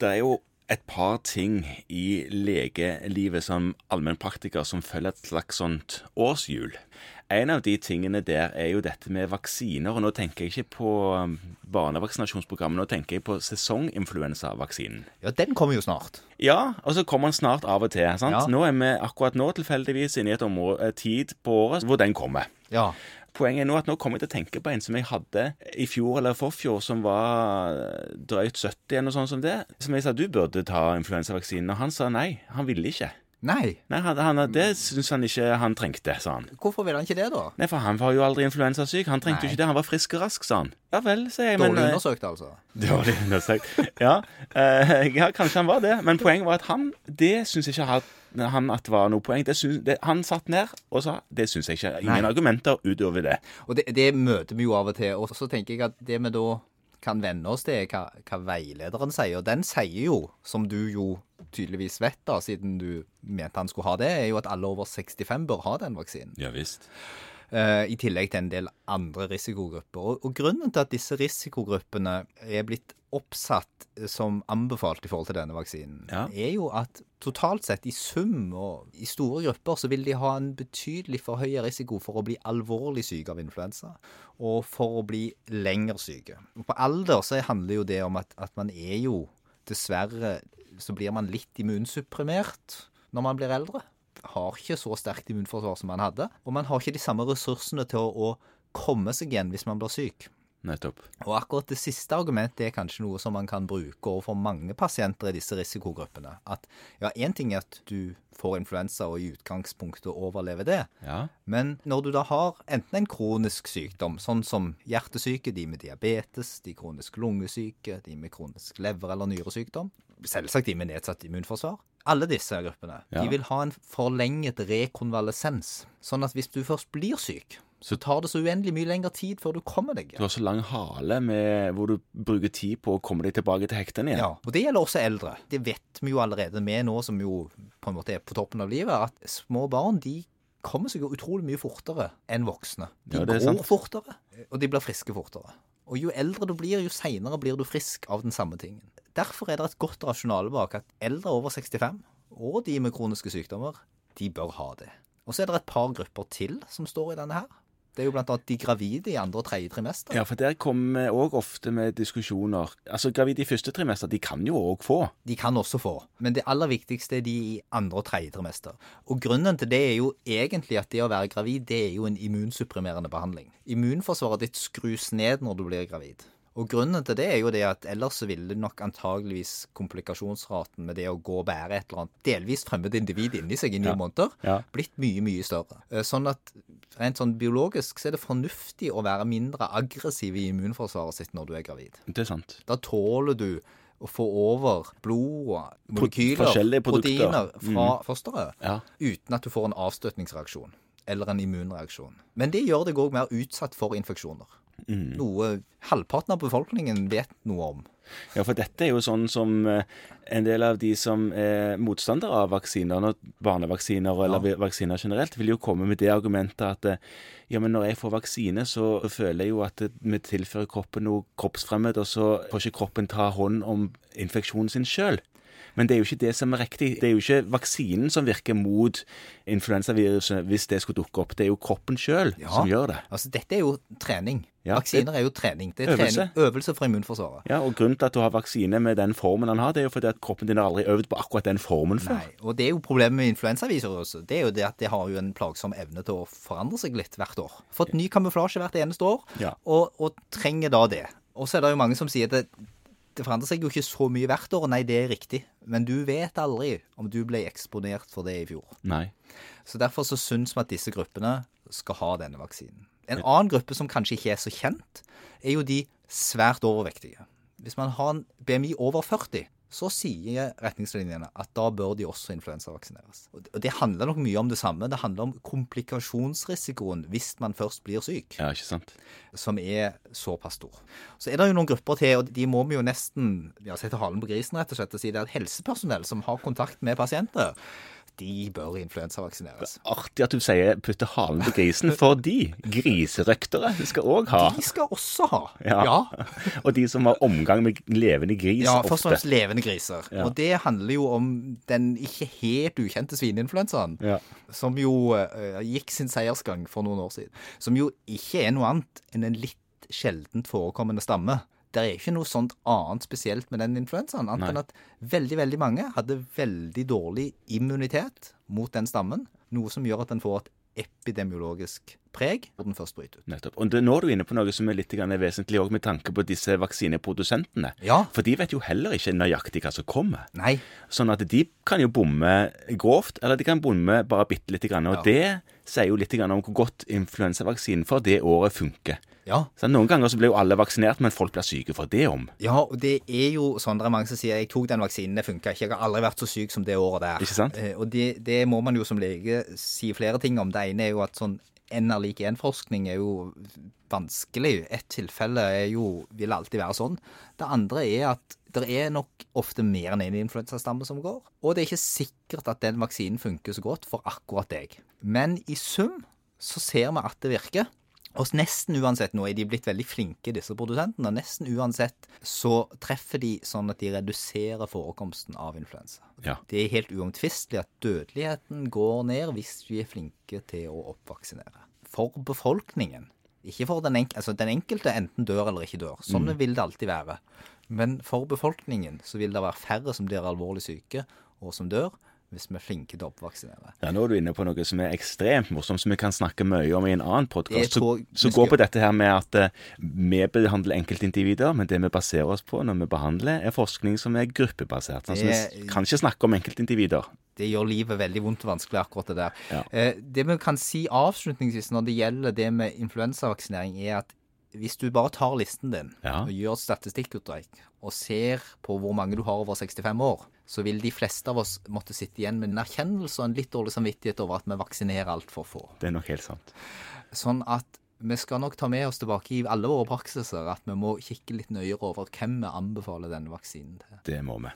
Det er jo et par ting i legelivet som allmennpraktiker som følger et slags sånt årshjul. En av de tingene der er jo dette med vaksiner. og Nå tenker jeg ikke på um, barnevaksinasjonsprogrammet, nå tenker jeg på sesonginfluensavaksinen. Ja, den kommer jo snart. Ja, og så kommer den snart av og til. sant? Ja. Nå er vi akkurat nå tilfeldigvis inne i et område, tid på året hvor den kommer. Ja. Poenget er nå at nå kommer jeg til å tenke på en som jeg hadde i fjor eller forfjor, som var drøyt 70 eller noe sånt som det. Som jeg sa du burde ta influensavaksinen, og han sa nei. Han ville ikke. Nei. Nei, han, han, Det syns han ikke han trengte, sa han. Hvorfor vil han ikke det, da? Nei, for han var jo aldri influensasyk. Han trengte jo ikke det. Han var frisk og rask, sa han. Ja vel, sier jeg. Dårlig eh, undersøkt, altså. Dårlig undersøkt. Ja, eh, ja, kanskje han var det. Men poenget var at han Det syns ikke han, han at var noe poeng. Det syns- det, han satt ned og sa det syns jeg ikke. Ingen Nei. argumenter utover det. Og det, det møter vi jo av og til. Og så tenker jeg at det vi da kan vende oss til, hva, hva veilederen sier. Og den sier jo, som du jo tydeligvis vet, da, siden du mente han skulle ha det, er jo at alle over 65 bør ha den vaksinen. Ja visst. Eh, I tillegg til en del andre risikogrupper. Og, og grunnen til at disse risikogruppene er blitt oppsatt som anbefalt i forhold til denne vaksinen, Ja. er jo at totalt sett i sum og i store grupper så vil de ha en betydelig forhøyet risiko for å bli alvorlig syke av influensa, og for å bli lenger syke. Og På alder så handler jo det om at, at man er jo dessverre så blir man litt immunsupprimert når man blir eldre. Har ikke så sterkt immunforsvar som man hadde. Og man har ikke de samme ressursene til å, å komme seg igjen hvis man blir syk. Nettopp. Og akkurat det siste argumentet er kanskje noe som man kan bruke overfor mange pasienter i disse risikogruppene. At ja, én ting er at du får influensa og i utgangspunktet overlever det. Ja. Men når du da har enten en kronisk sykdom, sånn som hjertesyke, de med diabetes, de kronisk lungesyke, de med kronisk lever- eller nyresykdom, selvsagt de med nedsatt immunforsvar, alle disse gruppene, Ja. de vil ha en forlenget rekonvalesens. Sånn at hvis du først blir syk, så tar det så uendelig mye lengre tid før du kommer deg. Du har så lang hale med, hvor du bruker tid på å komme deg tilbake til hektene igjen. Ja, og det gjelder også eldre. Det vet vi jo allerede, vi nå som jo på en måte er på toppen av livet, at små barn de kommer seg jo utrolig mye fortere enn voksne. De Ja, går sant. fortere, og de blir friske fortere. Og jo eldre du blir, jo seinere blir du frisk av den samme tingen. Derfor er det et godt rasjonale bak at eldre over 65, og de med kroniske sykdommer, de bør ha det. Og så er det et par grupper til som står i denne her. Det er jo annet de gravide i andre og tredje trimester. Ja, for der kommer vi òg ofte med diskusjoner. Altså, Gravide i første trimester, de kan jo òg få. De kan også få, men det aller viktigste er de i andre og tredje trimester. Og grunnen til det er jo egentlig at det å være gravid, det er jo en immunsupprimerende behandling. Immunforsvaret ditt skrus ned når du blir gravid. Og grunnen til det er jo det at ellers så ville nok antageligvis komplikasjonsraten med det å gå og bære et eller annet delvis fremmed individ inni seg i ni Ja. måneder, Ja. blitt mye, mye større. Eh, Sånn at rent sånn biologisk så er det fornuftig å være mindre aggressiv i immunforsvaret sitt når du er gravid. Det er sant. Da tåler du å få over blod og molekyler, proteiner fra fosteret, Ja. uten at du får en avstøtningsreaksjon eller en immunreaksjon. Men det gjør deg òg mer utsatt for infeksjoner. Noe halvparten av befolkningen vet noe om. Ja, for dette er jo sånn som eh, en del av de som er motstandere av vaksiner, barnevaksiner eller Ja. vaksiner generelt, vil jo komme med det argumentet at eh, ja, men når jeg får vaksine, så føler jeg jo at eh, vi tilfører kroppen noe kroppsfremmed, og så får ikke kroppen ta hånd om infeksjonen sin sjøl. Men det er jo ikke det som er riktig. Det er jo ikke vaksinen som virker mot influensaviruset hvis det skulle dukke opp. Det er jo kroppen sjøl Ja. som gjør det. Altså, dette er jo trening. Ja, Vaksiner er jo trening. Det er Øvelse. trening, øvelse for immunforsvaret. Ja, og Grunnen til at du har vaksine med den formen han har, det er jo fordi at kroppen din har aldri øvd på akkurat den formen før. Nei, og det er jo problemet med influensaviruset. Det er jo det at det har jo en plagsom evne til å forandre seg litt hvert år. Fått ny kamuflasje hvert eneste år, Ja. og, og trenger da det. Og så er det jo mange som sier at det, det forandrer seg jo ikke så mye hvert år. Nei, det er riktig. Men du vet aldri om du ble eksponert for det i fjor. Nei. Så derfor så syns vi at disse gruppene skal ha denne vaksinen. En annen gruppe som kanskje ikke er så kjent, er jo de svært overvektige. Hvis man har en BMI over 40, så sier retningslinjene at da bør de også influensavaksineres. Og det- handler nok mye om det samme. Det handler om komplikasjonsrisikoen hvis man først blir syk Ja, ikke sant. som er såpass stor. Så er det jo noen grupper til, og de må vi jo nesten ja, sette halen på grisen rett og slett og si det er at helsepersonell som har kontakt med pasienter, de bør influensavaksineres. Artig at du sier 'putte halen på grisen', for de griserøktere skal òg ha. De skal også ha. Ja. ja. Og de som har omgang med levende gris Ja, ofte. først og fremst levende griser. Ja. Og det handler jo om den ikke helt ukjente svineinfluensaen, Ja. som jo uh, gikk sin seiersgang for noen år siden. Som jo ikke er noe annet enn en litt sjeldent forekommende stamme. Det er ikke noe sånt annet spesielt med den influensaen, annet enn at veldig, veldig mange hadde veldig dårlig immunitet mot den stammen, noe som gjør at den får et epidemiologisk preg når den først bryter ut. Nettopp. Og det- nå er du inne på noe som er litt vesentlig òg med tanke på disse vaksineprodusentene. Ja. For de vet jo heller ikke nøyaktig hva som kommer. Nei. Sånn at de kan jo bomme grovt, eller de kan bomme bare bitte lite grann. Og Ja. det sier jo litt om hvor godt influensavaksinen for det året funker. Ja. Så Noen ganger så blir jo alle vaksinert, men folk blir syke for det om. Ja, og det er jo sånn det er mange som sier jeg tok den vaksinen, det funka ikke. Jeg har aldri vært så syk som det året der. Ikke sant? Eh, og det, det må man jo som lege si flere ting om. Det ene er jo at sånn N er lik én-forskning er jo vanskelig. Ett tilfelle er jo, vil alltid være sånn. Det andre er at det er nok ofte mer enn én influensastamme som går. Og det er ikke sikkert at den vaksinen funker så godt for akkurat deg. Men i sum så ser vi at det virker. Og nesten uansett, nå er de blitt veldig flinke, disse produsentene. Nesten uansett så treffer de sånn at de reduserer forekomsten av influensa. Ja. Det er helt uomtvistelig at dødeligheten går ned hvis vi er flinke til å oppvaksinere. For befolkningen. Ikke for den, enk altså, den enkelte enten dør eller ikke dør. Sånn vil det alltid være. Men for befolkningen så vil det være færre som blir alvorlig syke, og som dør, hvis vi er flinke til å oppvaksinere. Ja, Nå er du inne på noe som er ekstremt morsomt, som vi kan snakke mye om i en annen podkast. Så, så går på dette her med at uh, vi behandler enkeltindivider, men det vi baserer oss på når vi behandler, er forskning som er gruppebasert. Altså, vi kan ikke snakke om enkeltindivider. det gjør livet veldig vondt og vanskelig, akkurat det der. Ja. Uh, det vi kan si avslutningsvis når det gjelder det med influensavaksinering, er at hvis du bare tar listen din Ja. og gjør statistikkutdrag, og ser på hvor mange du har over 65 år, så vil de fleste av oss måtte sitte igjen med en erkjennelse og en litt dårlig samvittighet over at vi vaksinerer altfor få. Det er nok helt sant. Sånn at vi skal nok ta med oss tilbake i alle våre praksiser at vi må kikke litt nøyere over hvem vi anbefaler denne vaksinen til. Det må vi.